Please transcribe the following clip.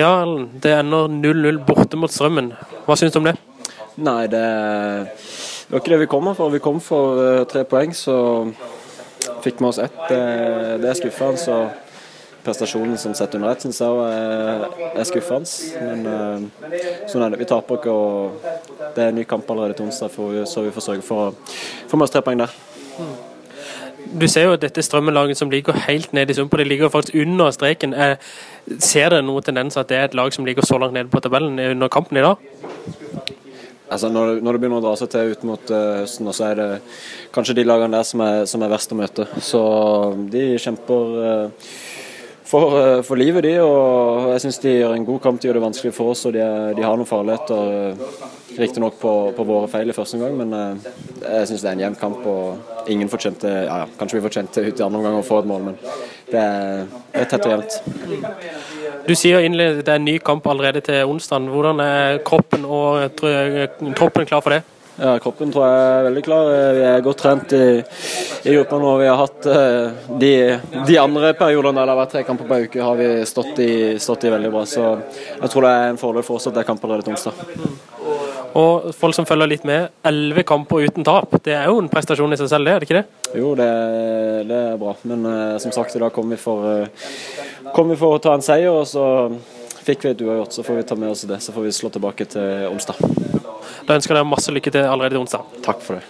Ja, det ender 0-0 borte mot Strømmen. Hva syns du om det? Nei, det, var ikke det vi kom for. Vi kom for uh, tre poeng, så fikk vi oss ett. Det, er skuffende. Så prestasjonen som sett under ett, syns jeg er, er skuffende. Men uh, sånn er det. Vi taper ikke, og det er en ny kamp allerede til onsdag, så vi får sørge for å få med oss tre poeng der. Du ser jo at dette strømmelaget som ligger helt nede i sumpa. De ligger faktisk under streken. Ser dere noen tendens at det er et lag som ligger så langt nede på tabellen under kampen i dag? Altså når, når, det begynner å dra seg til ut mot uh, høsten, så er det kanskje de lagene der som er, som er verst å møte. Så de kjemper uh, for, uh, for, livet, de. Og jeg syns de gjør en god kamp. De gjør det vanskelig for oss, og de, de har noen farligheter. Riktignok på, på våre feil i første omgang, men uh, jeg syns det er en jevn kamp. og ingen fortjente, ja, ja, Kanskje vi fortjente ut i andre omgang å få et mål, men det er, det er tett og jevnt. Du sier innledningsvis det er en ny kamp allerede til onsdag. Hvordan er kroppen og troppen klar for det? Ja, Kroppen tror jeg er veldig klar. Vi er godt trent i, i gruppa nå. Vi har hatt uh, de, de, andre periodene der det har vært tre kamper på uke, har vi stått i, stått i, veldig bra. Så jeg tror det er en fordel for oss at det er kamp allerede onsdag. Og folk som følger litt med, elleve kamper uten tap. Det er jo en prestasjon i seg selv, det er det ikke det? Jo, det, det er bra. Men uh, som sagt, i dag kom vi, for, uh, kom vi for å ta en seier. og så fikk vi et uavgjort, så får vi ta med oss det. Så får vi slå tilbake til onsdag. Da ønsker jeg deg masse lykke til allerede onsdag. Takk for det.